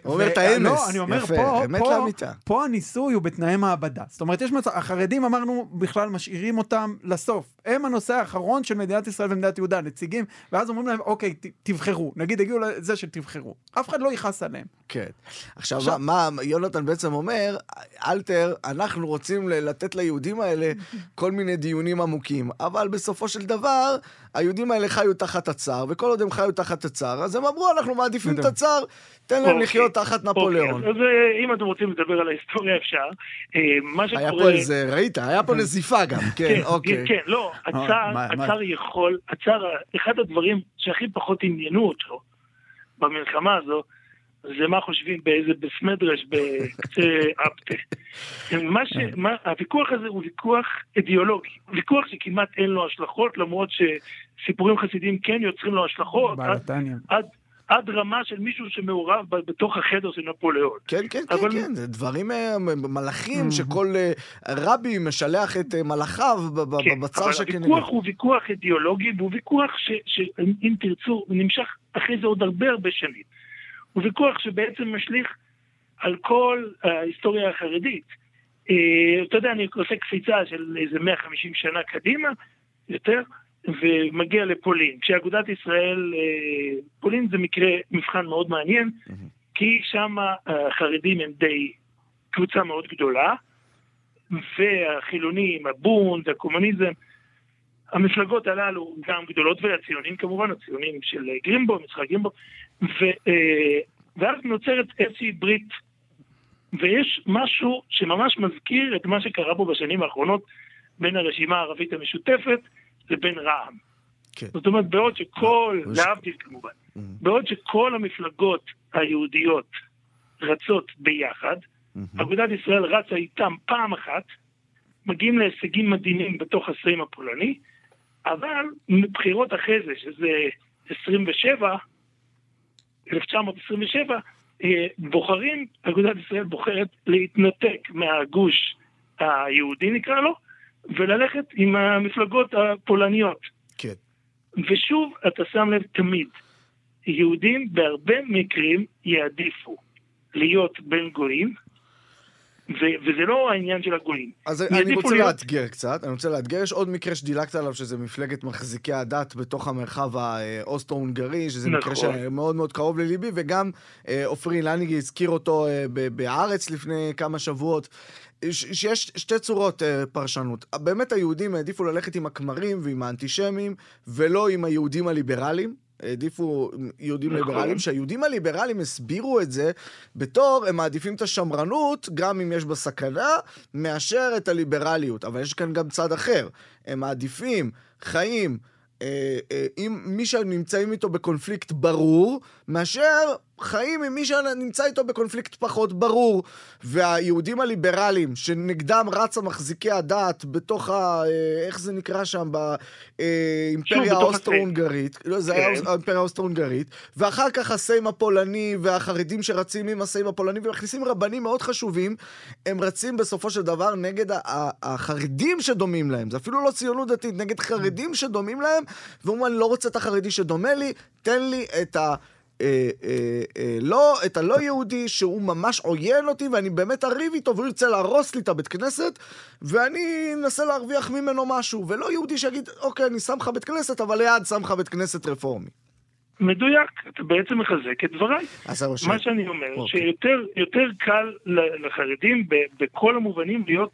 הוא אומר את האמס. לא, אני אומר, יפה, פה, אמת פה. פה הניסוי הוא בתנאי מעבדה. זאת אומרת, יש מצב, החרדים אמרנו, בכלל משאירים אותם לסוף. הם הנושא האחרון של מדינת ישראל ומדינת יהודה, נציגים, ואז אומרים להם, אוקיי, ת- תבחרו. נגיד, הגיעו לזה שתבחרו. אף אחד לא יכעס עליהם. כן. עכשיו, עכשיו- מה, מה יונתן בעצם אומר, אלתר, אנחנו רוצים לתת ליהודים האלה כל מיני דיונים עמוקים, אבל בסופו של דבר, היהודים האלה חיו תחת הצאר, וכל עוד הם חיו תחת הצאר, אז הם אמרו, אנחנו מעדיפים את. הצאר, תן להם אוקיי. לחיות תחת נפוליאון. אוקיי, אז אה, אם אתם רוצים לדבר על ההיסטוריה אפשר, אה, מה היה שקורה... פה איזה, ראית, היה פה נזיפה גם, כן, אוקיי. כן, לא, הצער, מה- מה- הצער יכול, הצער, אחד הדברים שהכי פחות עניינו אותו במלחמה הזו, זה מה חושבים באיזה בסמדרש בקצה אפטה. מה ש... מה, הוויכוח הזה הוא ויכוח אידיאולוגי, ויכוח שכמעט אין לו השלכות, למרות שסיפורים חסידיים כן יוצרים לו השלכות, עד, בעלתניה. עד, עד רמה של מישהו שמעורב ב- בתוך החדר של נפוליאון. כן, כן, כן, אבל- כן, זה דברים אה, מלאכים, Mhm. שכל אה, רבי משלח את אה, מלאכיו כן, בצר אבל שכנגד. הוויכוח הוא ויכוח אידיאולוגי, והוא ויכוח ש- שאם תרצו, הוא נמשך אחרי זה עוד הרבה הרבה שנים. הוא ויכוח שבעצם משליך על כל ההיסטוריה החרדית. אה, אתה יודע, אני עושה קפיצה של איזה 150 שנה קדימה, יותר, ומגיע לפולין. כשאגודת ישראל, אה, פולין זה מקרה, מבחן מאוד מעניין, כי שם החרדים הם די קבוצה מאוד גדולה, והחילונים, הבונד, הקומוניזם, המפלגות הללו גם גדולות, והציונים כמובן, הציונים של גרימבו, משחק גרימבו, ו, אה, ואז נוצרת איזושהי ברית, ויש משהו שממש מזכיר את מה שקרה פה בשנים האחרונות בין הרשימה הערבית המשותפת לבין רע"מ. כן. זאת אומרת, בעוד שכל, יש- להבדיל כמובן, בעוד שכל המפלגות היהודיות רצות ביחד, אגודת ישראל רצה איתם פעם אחת, מגיעים להישגים מדהימים בתוך הסיים הפולני, אבל מבחירות אחרי זה, שזה 27, 1927, אה, בוחרים, אגודת ישראל בוחרת להתנתק מהגוש היהודי נקרא לו, וללכת עם המפלגות הפולניות. כן. ושוב, אתה שם לב תמיד, יהודים בהרבה מקרים יעדיפו להיות בין גויים, ו- וזה לא העניין של הגויים. אז אני רוצה להיות- לאתגר קצת, אני רוצה לאתגר, יש עוד מקרה שדילגת עליו, שזה מפלגת מחזיקי הדת בתוך המרחב האוסטרו-הונגרי, שזה מקרה נכון. שמאוד מאוד קרוב לליבי, וגם אה, עופרי לניגי הזכיר אותו אה, ב- בהארץ לפני כמה שבועות. שיש שתי צורות אה, פרשנות. באמת היהודים העדיפו ללכת עם הכמרים ועם האנטישמים, ולא עם היהודים הליברליים. העדיפו יהודים נכון. ליברליים, שהיהודים הליברליים הסבירו את זה בתור, הם מעדיפים את השמרנות, גם אם יש בה סכנה, מאשר את הליברליות. אבל יש כאן גם צד אחר. הם מעדיפים חיים עם מי שנמצאים איתו בקונפליקט ברור, מאשר חיים עם מי שנמצא איתו בקונפליקט פחות ברור. והיהודים הליברליים, שנגדם רצה מחזיקי הדת בתוך ה... אה, איך זה נקרא שם? באימפריה האוסטרו-הונגרית. לא, זה היה כן. האימפריה האוסטרו-הונגרית. ואחר כך הסיים הפולני והחרדים שרצים עם הסיים הפולני ומכניסים רבנים מאוד חשובים, הם רצים בסופו של דבר נגד החרדים שדומים להם. זה אפילו לא ציונות דתית, נגד חרדים שדומים להם, ואומרים, אני לא רוצה את החרדי שדומה לי, תן לי את ה... אה, אה, אה, לא, את הלא יהודי שהוא ממש עוין אותי ואני באמת אריב איתו והוא ירצה להרוס לי את הבית כנסת ואני אנסה להרוויח ממנו משהו ולא יהודי שיגיד אוקיי אני שם לך בית כנסת אבל ליד שם לך בית כנסת רפורמי. מדויק, אתה בעצם מחזק את דבריי. מה שאני אומר, אוקיי. שיותר יותר קל לחרדים בכל המובנים להיות,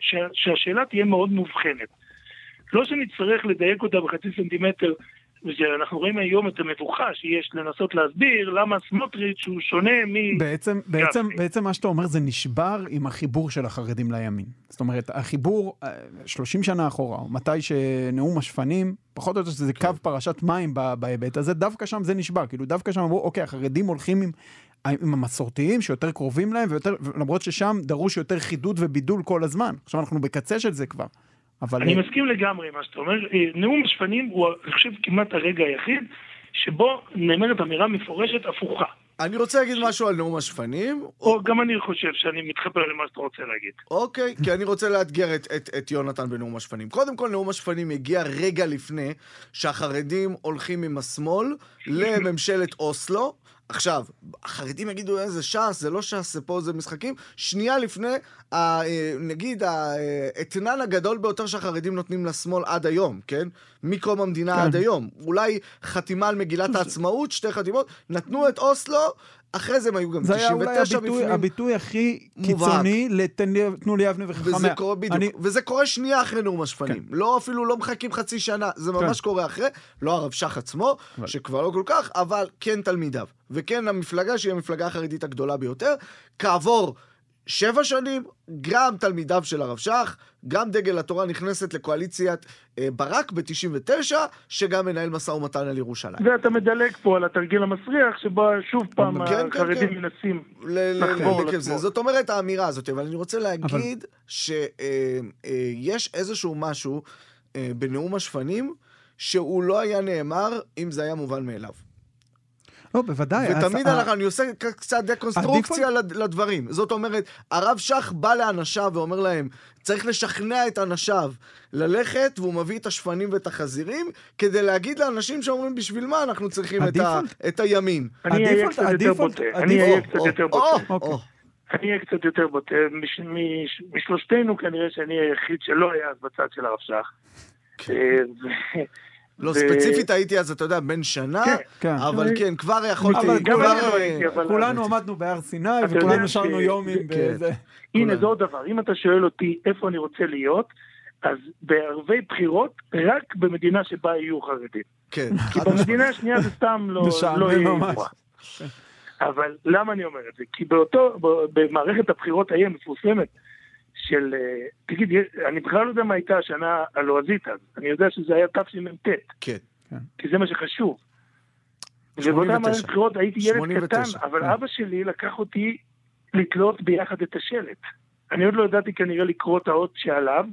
שה- שהשאלה תהיה מאוד מובחנת. לא שנצטרך לדייק אותה בחצי סנטימטר, ושאנחנו רואים היום את המבוכה שיש לנסות להסביר למה סמוטריץ' הוא שונה מ... בעצם, בעצם. בעצם מה שאתה אומר זה נשבר עם החיבור של החרדים לימין. זאת אומרת, החיבור אה, 30 שנה אחורה, או מתי שנאום השפנים, פחות או יותר שזה כן. קו פרשת מים בהיבט הזה, דווקא שם זה נשבר. כאילו, דווקא שם אמרו, אוקיי, החרדים הולכים עם... עם המסורתיים שיותר קרובים להם, ויותר, למרות ששם דרוש יותר חידוד ובידול כל הזמן. עכשיו אנחנו בקצה של זה כבר. אבל... אני מסכים לגמרי מה שאתה אומר. אה, נאום השפנים הוא, אני חושב, כמעט הרגע היחיד שבו נאמרת אמירה מפורשת הפוכה. אני רוצה להגיד משהו על נאום השפנים. או גם אני חושב שאני מתחבר למה שאתה רוצה להגיד. אוקיי, כי אני רוצה לאתגר את, את, את יונתן בנאום השפנים. קודם כל, נאום השפנים הגיע רגע לפני שהחרדים הולכים עם השמאל <laughs> לממשלת אוסלו. עכשיו, החרדים יגידו, "אה, זה ש"ס, זה לא ש"ס, זה פה, זה משחקים. שנייה לפני, ה, אה, נגיד, האתנן הגדול ביותר שהחרדים נותנים לשמאל עד היום, כן? מקום המדינה כן. עד היום. אולי חתימה על מגילת העצמאות, שתי חתימות, נתנו את אוסלו, אחרי זה הם היו גם זה היה אולי 99 הביטוי, בפנים. הביטוי הכי. קיצוני לתן לי- אבני וחכמיה. וזה קורה בדיוק, אני, אני... וזה קורה שנייה אחרי נאום השפנים. כן. לא אפילו לא מחכים חצי שנה, זה ממש כן. קורה אחרי, לא הרב שך עצמו, אבל- שכבר לא כל כך, אבל כן תלמידיו. וכן המפלגה שהיא המפלגה החרדית הגדולה ביותר, כעבור שבע שנים, גם תלמידיו של הרב שך, גם דגל התורה נכנסת לקואליציית אה, ברק ב-99, שגם מנהל משא ומתן על ירושלים. ואתה מדלג פה על התרגיל המסריח, שבו שוב פעם כן, כן, החרדים כן. מנסים. ל- ל- לחבור לשמאל. זה. זאת אומרת האמירה הזאת, אבל אני רוצה להגיד שיש איזשהו משהו אה, בנאום השפנים שהוא לא היה נאמר אם זה היה מובן מאליו. לא, בוודאי. ותמיד אז- אנחנו, אני עושה קצת דקונסטרוקציה לד- לדברים. זאת אומרת, הרב שך בא לאנשיו ואומר להם, צריך לשכנע את אנשיו ללכת, והוא מביא את השפנים ואת החזירים, כדי להגיד לאנשים שאומרים, בשביל מה אנחנו צריכים את, ה- את הימין. אני אהיה קצת יותר בוטה. אני אהיה קצת יותר בוטה. אני אהיה קצת יותר בוטה. מש- מש- משלושתנו כנראה שאני היחיד שלא היה אז בצד של הרב שך. כן. לא, ו- ספציפית הייתי אז, אתה יודע, בן שנה, כן, כן. אבל כן, כבר יכולתי, אבל כבר... אני לא אה, הייתי, אבל- כולנו עמדנו בהר סיני וכולנו ש- שרנו יומים כן. בזה. הנה. זה עוד דבר. אם אתה שואל אותי איפה אני רוצה להיות, אז בערבי בחירות, רק במדינה שבה יהיו חרדים. כן, כי. במדינה השנייה זה סתם לא, לא יהיה ממש. אבל למה אני אומר את זה? כי באותו, במערכת הבחירות ההיא המפורסמת של, אה, תגיד, אני בכלל לא יודע מה הייתה השנה הלועזית אז, אני יודע שזה היה תשמ"ט, כן. כי זה מה שחשוב. 89. ובאותה מערכת בחירות הייתי ילד 89, קטן, אבל כן. אבא שלי לקח אותי לתלות ביחד את השלט. אני עוד לא ידעתי כנראה לקרוא את האות שעליו,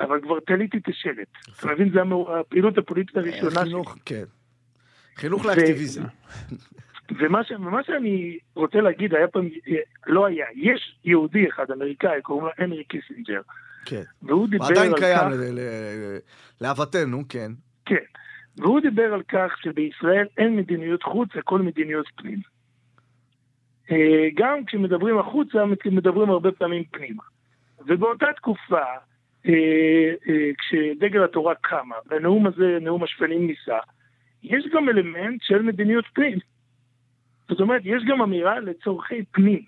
אבל כבר תליתי את השלט. אתה מבין, זו הפעילות הפוליטית הראשונה שלי. חינוך, כן. חינוך לאקטיביזם. <laughs> ומה, ש... ומה שאני רוצה להגיד, היה פעם, לא היה, יש יהודי אחד, אמריקאי, קוראים לו הנרי קיסינג'ר, כן. והוא דיבר עדיין על קיים, כך, ל- ל- להוותנו, כן. כן, והוא דיבר על כך שבישראל אין מדיניות חוץ, הכל מדיניות פנים. אה, גם כשמדברים החוצה, מדברים הרבה פעמים פנימה. ובאותה תקופה, אה, אה, כשדגל התורה קמה, והנאום הזה, נאום השפנים נישא, יש גם אלמנט של מדיניות פנים. זאת אומרת, יש גם אמירה לצורכי פנים.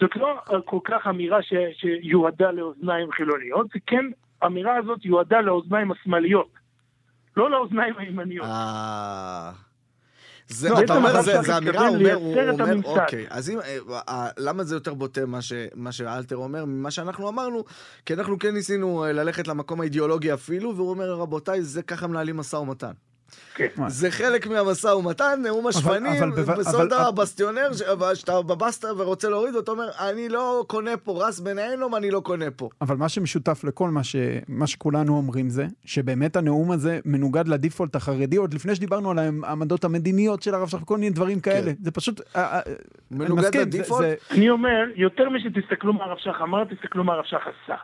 זאת לא כל כך אמירה ש, שיועדה לאוזניים חילוניות, זה כן, האמירה הזאת יועדה לאוזניים השמאליות. לא לאוזניים הימניות. אה... זה, לא, אתה אומר, זה, זה אמירה, הוא אומר, הוא אומר. אוקיי, אז אם, אה, אה, למה זה יותר בוטה מה, ש, מה שאלתר אומר ממה שאנחנו אמרנו? כי אנחנו כן ניסינו ללכת למקום האידיאולוגי אפילו, והוא אומר, רבותיי, זה ככה מנהלים משא ומתן. כן. זה חלק מהמשא ומתן, נאום השפנים, אתה הבסטיונר, שאתה בבסטה ורוצה להוריד, ואתה אומר, אני לא קונה פה, רס בינינו, אני לא קונה פה. אבל מה שמשותף לכל מה, ש... מה שכולנו אומרים זה, שבאמת הנאום הזה מנוגד לדיפולט החרדי, עוד לפני שדיברנו על העמדות המדיניות של הרב שך, כל מיני דברים כאלה. זה פשוט... אה, אה, אני כן. מנוגד לדיפולט? זה- אני אומר, יותר משתסתכלו מה הרב שך אמר, תסתכלו מה הרב שך עשה.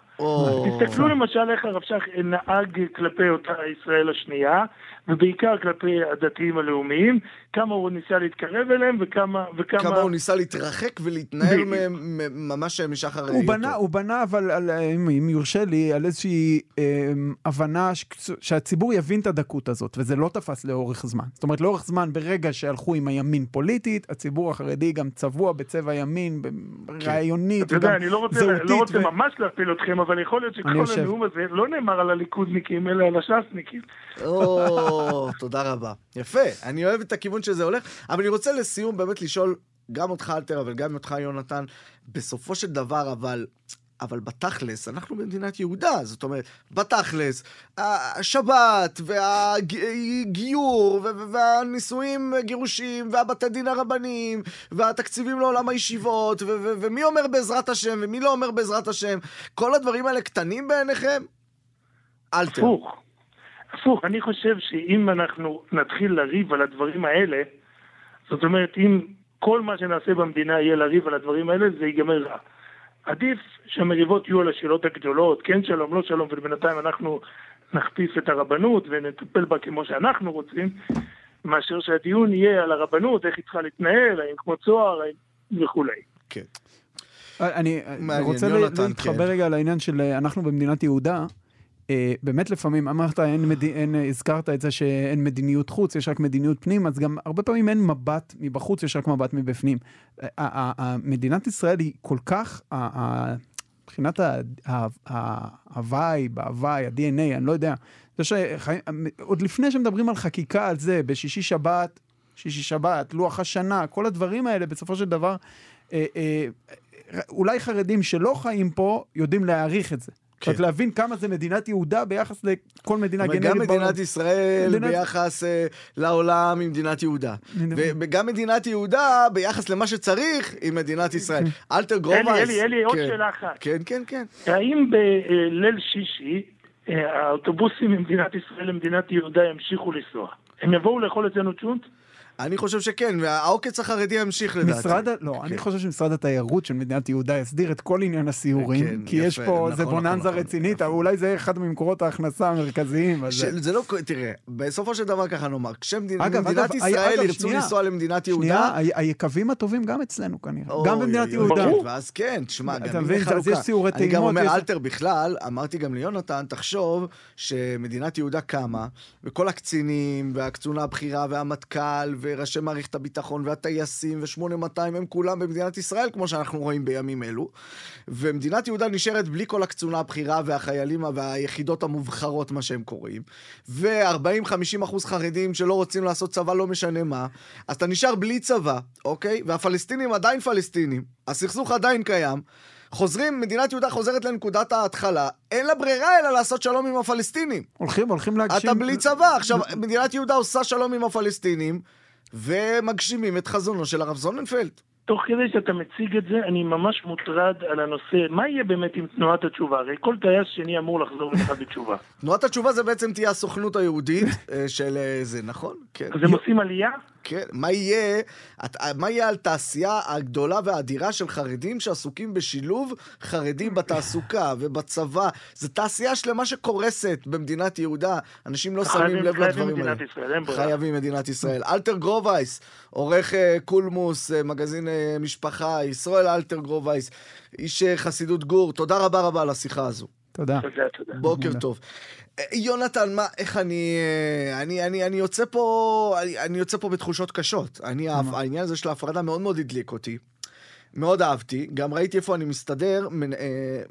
תסתכלו למשל איך הרב שך נהג כלפי אותה ישראל השנייה, ובעיקר כלפי הדתיים הלאומיים, כמה הוא ניסה להתקרב אליהם וכמה... וכמה... כמה הוא ניסה להתרחק ולהתנער בדיוק. מהם מ- ממש משחר הוא היותו. בנה, הוא בנה, אבל על, אם, אם יורשה לי, על איזושהי אה, הבנה ש, שהציבור יבין את הדקות הזאת, וזה לא תפס לאורך זמן. זאת אומרת, לאורך זמן, ברגע שהלכו עם הימין פוליטית, הציבור החרדי גם צבוע בצבע ימין, רעיונית, אתה יודע, אני לא רוצה, זהותית, לא רוצה ו- ממש להפיל אתכם, אבל יכול להיות שכל. הנאום הזה לא נאמר על הליכודניקים, אלא על הש"סניקים. או, תודה רבה. יפה, אני אוהב את הכיוון שזה הולך, אבל אני רוצה לסיום באמת לשאול גם אותך, אלתר, אבל גם אותך, יונתן, בסופו של דבר, אבל... אבל בתכלס, אנחנו במדינת יהודה, זאת אומרת, בתכלס, השבת והגיור והנישואים, גירושים, והבתי דין הרבניים, והתקציבים לעולם הישיבות, ומי אומר בעזרת השם ומי לא אומר בעזרת השם, כל הדברים האלה קטנים בעיניכם? אלתר. הפוך. הפוך, אני חושב שאם אנחנו נתחיל לריב על הדברים האלה, זאת אומרת, אם כל מה שנעשה במדינה יהיה לריב על הדברים האלה, זה ייגמר רע. עדיף שהמריבות יהיו על השאלות הגדולות, כן שלום, לא שלום, ובינתיים אנחנו נכפיף את הרבנות ונטפל בה כמו שאנחנו רוצים, מאשר שהדיון יהיה על הרבנות, איך היא צריכה להתנהל, האם כמו צוהר, האם וכולי. כן. אני מעניין, רוצה להתחבר כן. רגע לעניין של אה, אנחנו במדינת יהודה. אה, באמת לפעמים, אמרת, אין, מד... אין, אה, הזכרת את זה שאין מדיניות חוץ, יש רק מדיניות פנים, אז גם הרבה פעמים אין מבט מבחוץ, יש רק מבט מבפנים. אה, ה- ה- ה- מדינת ישראל היא כל כך, מבחינת ה vibe, ההוואי, ה-DNA, אני לא יודע. זה שחי... עוד לפני שמדברים על חקיקה, על זה, בשישי שבת, שישי שבת, לוח השנה, כל הדברים האלה, בסופו של דבר, אה, אה, אולי חרדים שלא חיים פה יודעים להעריך את זה. כן. רק להבין כמה זה מדינת יהודה ביחס לכל מדינה גנרית. גם בעולם. מדינת ישראל מדינת- ביחס אה, לעולם עם מדינת יהודה. וגם מדינת יהודה ביחס למה שצריך עם מדינת ישראל. אלתר גרובייס. אלי, אלי, אלי, עוד כן. שאלה אחת. כן, כן, כן. האם בליל שישי אה, האוטובוסים ממדינת ישראל למדינת יהודה ימשיכו לנסוע? הם יבואו לאכול אצלנו צ'ונט? אני חושב שכן, והעוקץ החרדי ימשיך לדעתי. משרד, לא, אני חושב שמשרד התיירות של מדינת יהודה יסדיר את כל עניין הסיורים, כן, כי יפה, יש פה איזה נכון, בוננזה נכון, רצינית, נכון. אבל אולי זה אחד ממקורות ההכנסה המרכזיים. אז- של- זה לא, תראה, בסופו של דבר ככה נאמר, כשמדינת ישראל ירצו שנייה. לנסוע למדינת שנייה, יהודה, ה- היקבים הטובים גם אצלנו כנראה, אוי, גם במדינת יהודה. ברור. ואז כן, תשמע, גם אם מבין? חלוקה. יש סיורי אני גם טעימות, אומר, אלתר בכלל, אמרתי גם ליונתן, תחשוב שמדינת יהודה קמה, וכל הקצינים, והקצונה הבכירה, והמטכ"ל, וראשי מערכת הביטחון, והטייסים, ו-8200, הם כולם במדינת ישראל, כמו שאנחנו רואים בימים אלו. ומדינת יהודה נשארת בלי כל הקצונה הבכירה, והחיילים, והיחידות המובחרות, מה שהם קוראים. ו-40-50 אחוז חרדים שלא רוצים לעשות צבא, לא משנה מה. אז אתה נשאר בלי צבא, אוקיי? והפלסטינים עדיין פלסטינים. הסכסוך עדיין קיים. חוזרים, מדינת יהודה חוזרת לנקודת ההתחלה, אין לה ברירה אלא לעשות שלום עם הפלסטינים. הולכים, הולכים להגשים... אתה בלי צבא. עכשיו, מדינת יהודה עושה שלום עם הפלסטינים, ומגשימים את חזונו של הרב זוננפלד. תוך כדי שאתה מציג את זה, אני ממש מוטרד על הנושא, מה יהיה באמת עם תנועת התשובה? הרי כל טייס שני אמור לחזור לך <laughs> בתשובה. תנועת התשובה זה בעצם תהיה הסוכנות היהודית אה, של אה, זה, נכון? כן. אז הם עושים עלייה? כן, מה יהיה, את- מה יהיה על תעשייה הגדולה והאדירה של חרדים שעסוקים בשילוב חרדים בתעסוקה ובצבא? זו תעשייה שלמה שקורסת במדינת יהודה, אנשים לא שמים חייבים- לב חייבים לדברים האלה. מדינת ישראל, אין ברירה. חייבים מדינת ישראל. אלתר גרובייס, עורך אה, קולמוס, אה, מגזין אה, משפחה, ישראל אלתר גרובייס, איש אה, חסידות גור, תודה רבה רבה על השיחה הזו. תודה. תודה, תודה. בוקר מעולה. טוב. יונתן, מה, איך אני, אה, אני, אני, אני יוצא פה, אני, אני יוצא פה בתחושות קשות. אני, העניין הזה של ההפרדה מאוד מאוד הדליק אותי. מאוד אהבתי, גם ראיתי איפה אני מסתדר מנ- אה,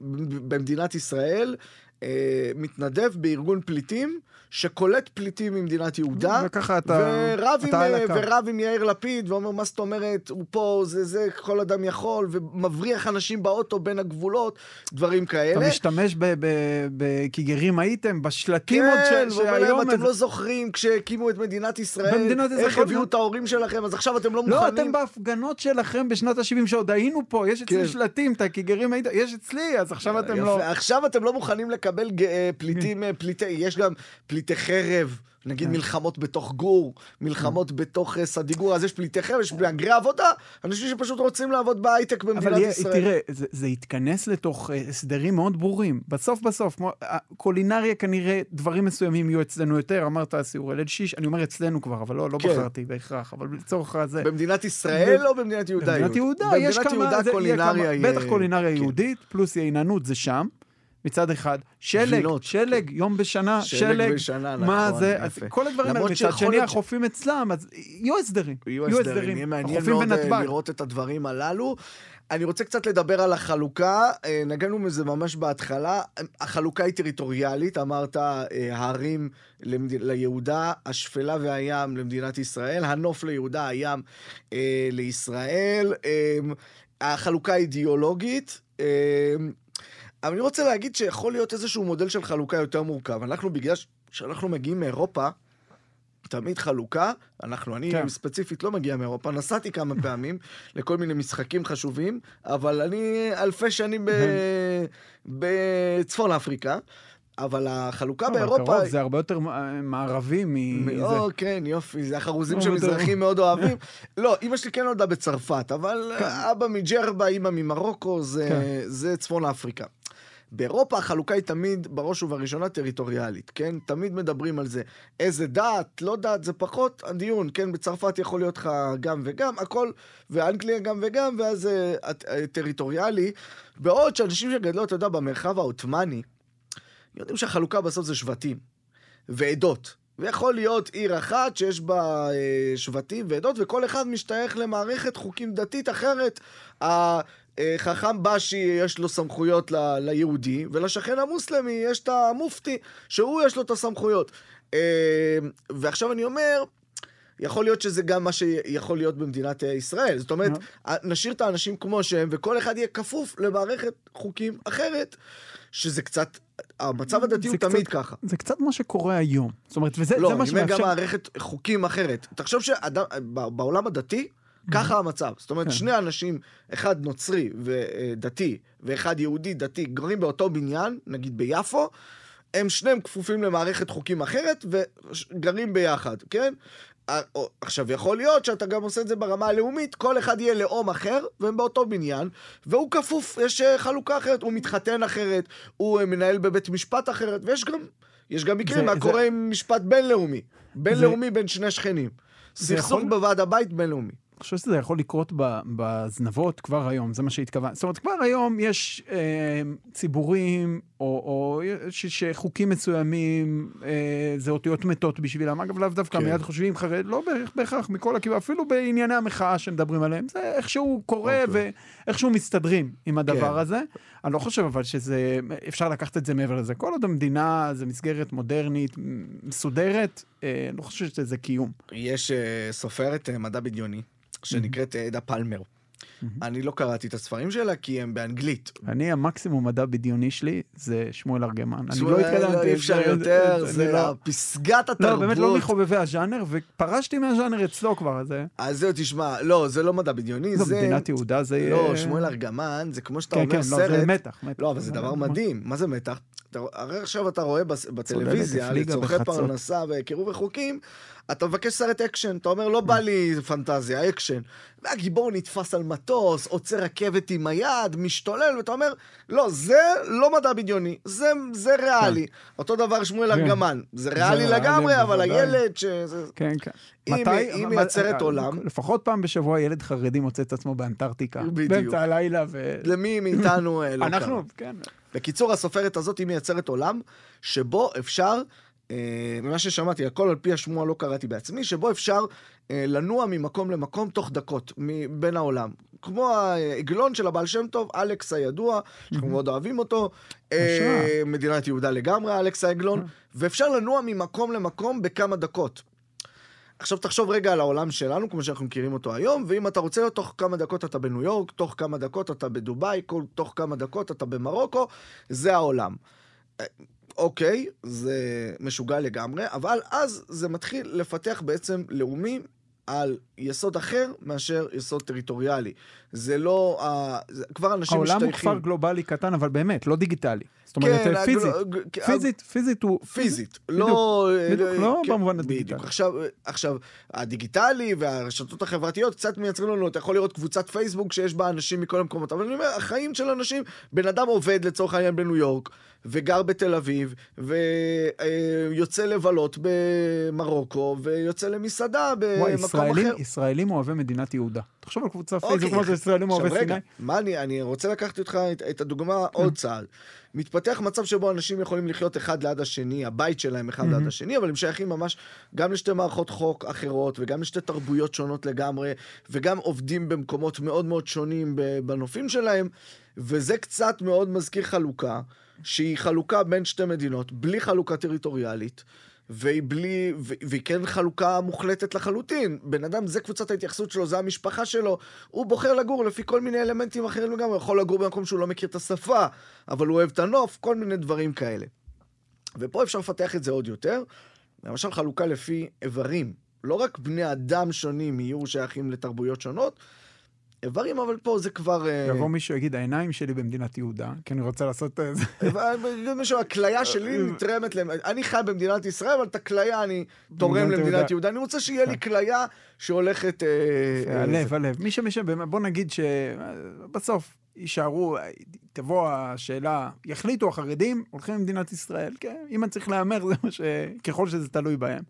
במדינת ישראל אה, מתנדב בארגון פליטים, שקולט פליטים ממדינת יהודה, וככה אתה- ורב, עם, אתה על אה. ורב עם יאיר לפיד, ואומר, מה זאת אומרת, הוא פה, זה זה, כל אדם יכול, ומבריח אנשים באוטו בין הגבולות, דברים כאלה. אתה משתמש ב- ב- בכיגרים הייתם, בשלטים עוד כן, של ואומר להם. אתם לא זוכרים כשהקימו את מדינת ישראל, במדינת איך הביאו הזמן- את ההורים שלכם, אז עכשיו אתם לא לא, מוכנים. אתם בהפגנות שלכם בשנות ה-70 שעוד היינו פה, יש אצלי כן. שלטים, את הכיגרים הייתם, יש אצלי, אז עכשיו אתם יפה, לא... עכשיו אתם לא מוכנים לקבל ג- אה, פליטים, אה, פליטי, יש גם פליטי חרב. נגיד כן. מלחמות בתוך גור, מלחמות בתוך אה, סדיגור, אז יש פליטי חרב, יש מהגרי עבודה, אנשים שפשוט רוצים לעבוד בהייטק אבל במדינת יהיה- ישראל. תראה, זה, זה יתכנס לתוך אה, הסדרים מאוד ברורים. בסוף בסוף, כמו, קולינריה כנראה, דברים מסוימים יהיו אצלנו יותר, אמרת סיורי ליל שיש, אני אומר אצלנו כבר, אבל לא, לא כן. בחרתי בהכרח, אבל לצורך הזה. במדינת ישראל או במדינת יהודה? במדינת יהודה, יש במדינת כמה, יהודה זה יהיה קולינריה בטח קולינריה כן. יהודית, פלוס יעיננות זה שם. מצד אחד, שלג, גבינות. שלג, יום בשנה, שלג שלג, בשנה, מה נכון, זה, יפה. כל הדברים האלה, מצד שני להיות החופים אצלם, אז יהיו הסדרים, יהיו הסדרים, יהיה מעניין מאוד אה, בנתב"ג. לראות את הדברים הללו. אני רוצה קצת לדבר על החלוקה, אה, נגענו בזה ממש בהתחלה. החלוקה היא טריטוריאלית, אמרת אה, הערים למד... ליהודה, השפלה והים למדינת ישראל, הנוף ליהודה, הים אה, לישראל. אה, החלוקה אידיאולוגית. אבל אני רוצה להגיד שיכול להיות איזשהו מודל של חלוקה יותר מורכב. אנחנו, בגלל ש- שאנחנו מגיעים מאירופה, תמיד חלוקה, אנחנו, אני כן. ספציפית לא מגיע מאירופה, נסעתי כמה <laughs> פעמים לכל מיני משחקים חשובים, אבל אני אלפי שנים ב... בצפון אפריקה, אבל החלוקה אבל באירופה... קרוב, זה הרבה יותר אה, מערבי מזה. או, כן, יופי, זה החרוזים לא, שמזרחים מאוד <laughs> אוהבים. לא, אמא שלי כן נולדה בצרפת, אבל כן. אבא מג'רבה, אמא ממרוקו, זה, כן. זה צפון אפריקה. באירופה החלוקה היא תמיד, בראש ובראשונה, טריטוריאלית, כן? תמיד מדברים על זה. איזה דת, לא דת, זה פחות הדיון, כן? בצרפת יכול להיות לך גם וגם, הכל, ואנגליה גם וגם, ואז אה, אה, טריטוריאלי. בעוד שאנשים שגדלו, אתה יודע, במרחב העות'מאני, יודעים שהחלוקה בסוף זה שבטים ועדות. ויכול להיות עיר אחת שיש בה אה, שבטים ועדות, וכל אחד משתייך למערכת חוקים דתית אחרת. החכם בשי יש לו סמכויות ל- ליהודי, ולשכן המוסלמי יש את המופתי, שהוא יש לו את הסמכויות. אה, ועכשיו אני אומר, יכול להיות שזה גם מה שיכול להיות במדינת אה, ישראל. זאת אומרת, נשאיר את האנשים כמו שהם, וכל אחד יהיה כפוף למערכת חוקים אחרת, שזה קצת... המצב הדתי הוא קצת- תמיד ככה. זה קצת מה שקורה היום. זאת אומרת, וזה לא, מה אני אומר גם שמאפשר... מערכת חוקים אחרת. תחשוב שבעולם הדתי, ככה המצב. זאת אומרת, כן. שני אנשים, אחד נוצרי ודתי, ואחד יהודי דתי, גרים באותו בניין, נגיד ביפו, הם שניהם כפופים למערכת חוקים אחרת וגרים ביחד, כן? עכשיו, יכול להיות שאתה גם עושה את זה ברמה הלאומית, כל אחד יהיה לאום אחר, והם באותו בניין, והוא כפוף, יש אה, חלוקה אחרת, הוא מתחתן אחרת, הוא אה, מנהל בבית משפט אחרת, ויש גם, יש גם מקרים, זה- מה זה- קורה עם משפט בינלאומי? בינלאומי בין שני שכנים. זה סכסוך יכול- בוועד הבית בינלאומי. אני חושב שזה יכול לקרות בזנבות כבר היום, זה מה שהתכוונתי. זאת אומרת, כבר היום יש אה, ציבורים, או, או יש, יש חוקים מסוימים, אה, זה אותיות מתות בשבילם. אגב, לאו דווקא כן. מיד חושבים חרד, לא בהכרח- בהכרח מכל הכיוון, אפילו בענייני המחאה שמדברים עליהם. זה איכשהו קורה אוקיי. ואיכשהו מסתדרים עם הדבר כן. הזה. אני לא חושב אבל שזה, אפשר לקחת את זה מעבר לזה. כל עוד המדינה זה מסגרת מודרנית, מסודרת, אה, אני לא חושב שזה קיום. יש אה, סופרת אה, מדע בדיוני, שנקראת אה, עדה פלמר. אני לא קראתי את הספרים שלה כי הם באנגלית. אני, המקסימום מדע בדיוני שלי זה שמואל ארגמן. אני לא התקדמתי. אי אפשר יותר, זה לא- פסגת התרבות. לא, באמת לא מחובבי הז'אנר, ופרשתי מהז'אנר אצלו כבר, אז. אז זהו, תשמע, לא, זה לא מדע בדיוני, לא, זה... מדינת יהודה זה... לא, שמואל ארגמן, זה כמו שאתה כן, אומר כן, לא, סרט. זה מתח, מתח. לא, אבל זה דבר מדהים. מה זה מתח? הרי עכשיו אתה רואה בטלוויזיה, לצורכי. פרנסה וקירוב החוקים, אתה מבקש סרט אקשן, אתה אומר, לא בא לי פנטזיה, אקשן. והגיבור נתפס על מטוס, עוצר רכבת עם היד, משתולל, ואתה אומר, לא, זה לא מדע בדיוני, זה, זה ריאלי. אותו דבר שמואל כן. ארגמן, זה זה ריאלי ריאלי, לגמרי, אבל בוודאי. הילד ש... זה- כן, כן. היא- מתי- מייצרת אה, עולם. לפחות פעם בשבוע ילד חרדי מוצא את עצמו באנטארקטיקה. בדיוק. באמצע הלילה ו... למי <laughs> מאיתנו אה, לא. אנחנו, כן. בקיצור, הסופרת הזאת היא מייצרת עולם שבו אפשר, ממה ששמעתי, הכל על פי השמועה לא קראתי בעצמי, שבו אפשר אה, לנוע ממקום למקום תוך דקות, בין העולם. כמו העגלון של הבעל שם טוב, אלכס הידוע, שאנחנו מאוד אוהבים אותו, אה, מדינת יהודה לגמרי, אלכס העגלון, ואפשר לנוע ממקום למקום בכמה דקות. עכשיו תחשוב רגע על העולם שלנו, כמו שאנחנו מכירים אותו היום, ואם אתה רוצה להיות תוך כמה דקות אתה בניו יורק, תוך כמה דקות אתה בדובאי, תוך כמה דקות אתה במרוקו, זה העולם. אוקיי, זה משוגע לגמרי, אבל אז זה מתחיל לפתח בעצם לאומים על יסוד אחר מאשר יסוד טריטוריאלי. זה לא... Uh, זה, כבר אנשים משתייכים... העולם הוא כפר גלובלי קטן, אבל באמת, לא דיגיטלי. זאת אומרת, כן, פיזית, הגל... פיזית, פיזית הוא... פיזית, לא... בדיוק, לא כן, במובן הדיגיטלי. בדיוק, עכשיו, עכשיו, הדיגיטלי והרשתות החברתיות קצת מייצרים לנו, אתה יכול לראות קבוצת פייסבוק שיש בה אנשים מכל המקומות, אבל אני אומר, החיים של אנשים, בן אדם עובד לצורך העניין בניו יורק, וגר בתל אביב, ויוצא לבלות במרוקו, ויוצא למסעדה במקום ישראלים, אחר. ישראלים אוהבי מדינת יהודה. תחשוב על קבוצה אוקיי. פייסבוק, מה זה <laughs> ישראלים אוהבי סיני. מה אני, אני רוצה לקחת איתך את, את הדוגמה עוד צעד. מתפתח מצב שבו אנשים יכולים לחיות אחד ליד השני, הבית שלהם אחד ליד השני, אבל הם שייכים ממש גם לשתי מערכות חוק אחרות, וגם לשתי תרבויות שונות לגמרי, וגם עובדים במקומות מאוד מאוד שונים בנופים שלהם, וזה קצת מאוד מזכיר חלוקה, שהיא חלוקה בין שתי מדינות, בלי חלוקה טריטוריאלית. והיא בלי, והיא כן חלוקה מוחלטת לחלוטין. בן אדם, זה קבוצת ההתייחסות שלו, זה המשפחה שלו. הוא בוחר לגור לפי כל מיני אלמנטים אחרים לגמרי. הוא יכול לגור במקום שהוא לא מכיר את השפה, אבל הוא אוהב את הנוף, כל מיני דברים כאלה. ופה אפשר לפתח את זה עוד יותר. למשל חלוקה לפי איברים. לא רק בני אדם שונים יהיו שייכים לתרבויות שונות, איברים, אבל פה זה כבר... אה, יבוא מישהו יגיד, העיניים שלי במדינת יהודה, כי אני רוצה לעשות איזה... מישהו, הכליה שלי נתרמת להם. אני חי במדינת ישראל, אבל את הכליה אני תורם למדינת יהודה. אני רוצה שיהיה לי. כליה שהולכת... אה, הלב, הלב. מי שמי בוא נגיד שבסוף יישארו, תבוא השאלה, יחליטו החרדים, הולכים למדינת ישראל. כן, אם אני צריך להמר, זה מה ש... ככל שזה תלוי בהם.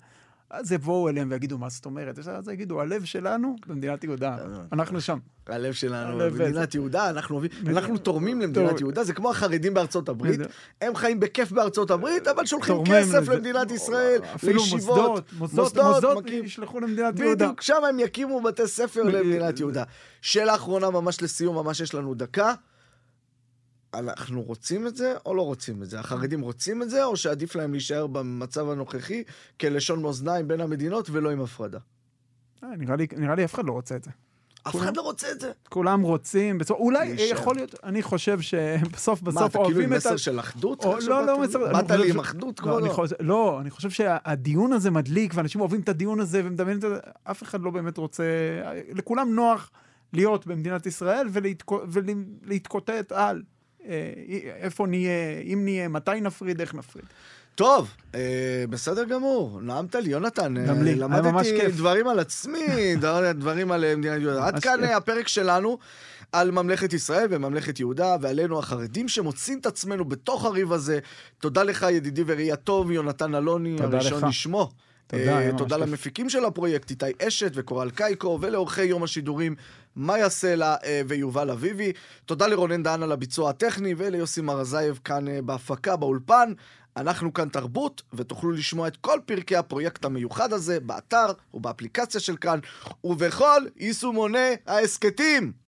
אז יבואו אליהם ויגידו, מה זאת אומרת? אז יגידו, הלב שלנו במדינת יהודה, אנחנו שם. הלב שלנו במדינת יהודה, אנחנו תורמים למדינת יהודה, זה כמו החרדים בארצות הברית, הם חיים בכיף בארצות הברית, אבל שולחים כסף למדינת ישראל, לישיבות, מוסדות, ישלחו למדינת יהודה. בדיוק, שם הם יקימו בתי ספר למדינת יהודה. שאלה אחרונה ממש לסיום, ממש יש לנו דקה. אנחנו רוצים את זה או לא רוצים את זה? החרדים רוצים את זה, או שעדיף להם להישאר במצב הנוכחי כלשון מאזניים בין המדינות ולא עם הפרדה? אה, נראה לי, נראה לי אף אחד לא רוצה את זה. אף אחד לא רוצה את זה. כולם רוצים, בצור... אולי יכול להיות, אני חושב שבסוף בסוף מה, אתה כאילו עם מסר של אחדות? או, לא, לא מסר... באת לי עם אחדות כבר לא? לא, אני חושב שהדיון הזה מדליק, ואנשים אוהבים את הדיון הזה ומדמיינים את זה, אף אחד לא באמת רוצה... לכולם נוח להיות במדינת ישראל ולהתקוטט על. אה, איפה נהיה, אם נהיה, מתי נפריד, איך נפריד. טוב, אה, בסדר גמור, נעמת לי, יונתן. אה, גם לי, היה ממש כיף. למדתי דברים על עצמי, <laughs> דברים על מדינת יהודה. עד כאן כיף. הפרק שלנו על ממלכת ישראל וממלכת יהודה, ועלינו החרדים שמוצאים את עצמנו בתוך הריב הזה. תודה לך, ידידי וראי הטוב, יונתן אלוני, הראשון לשמו. תודה, uh, תודה למפיקים של הפרויקט, איתי אשת וקורל קייקו, ולאורכי יום השידורים, מאיה סלע uh, ויובל אביבי. תודה לרונן דהן על הביצוע הטכני, וליוסי מרזייב כאן uh, בהפקה, באולפן. אנחנו כאן תרבות, ותוכלו לשמוע את כל פרקי הפרויקט המיוחד הזה באתר ובאפליקציה של כאן, ובכל יישומוני ההסכתים.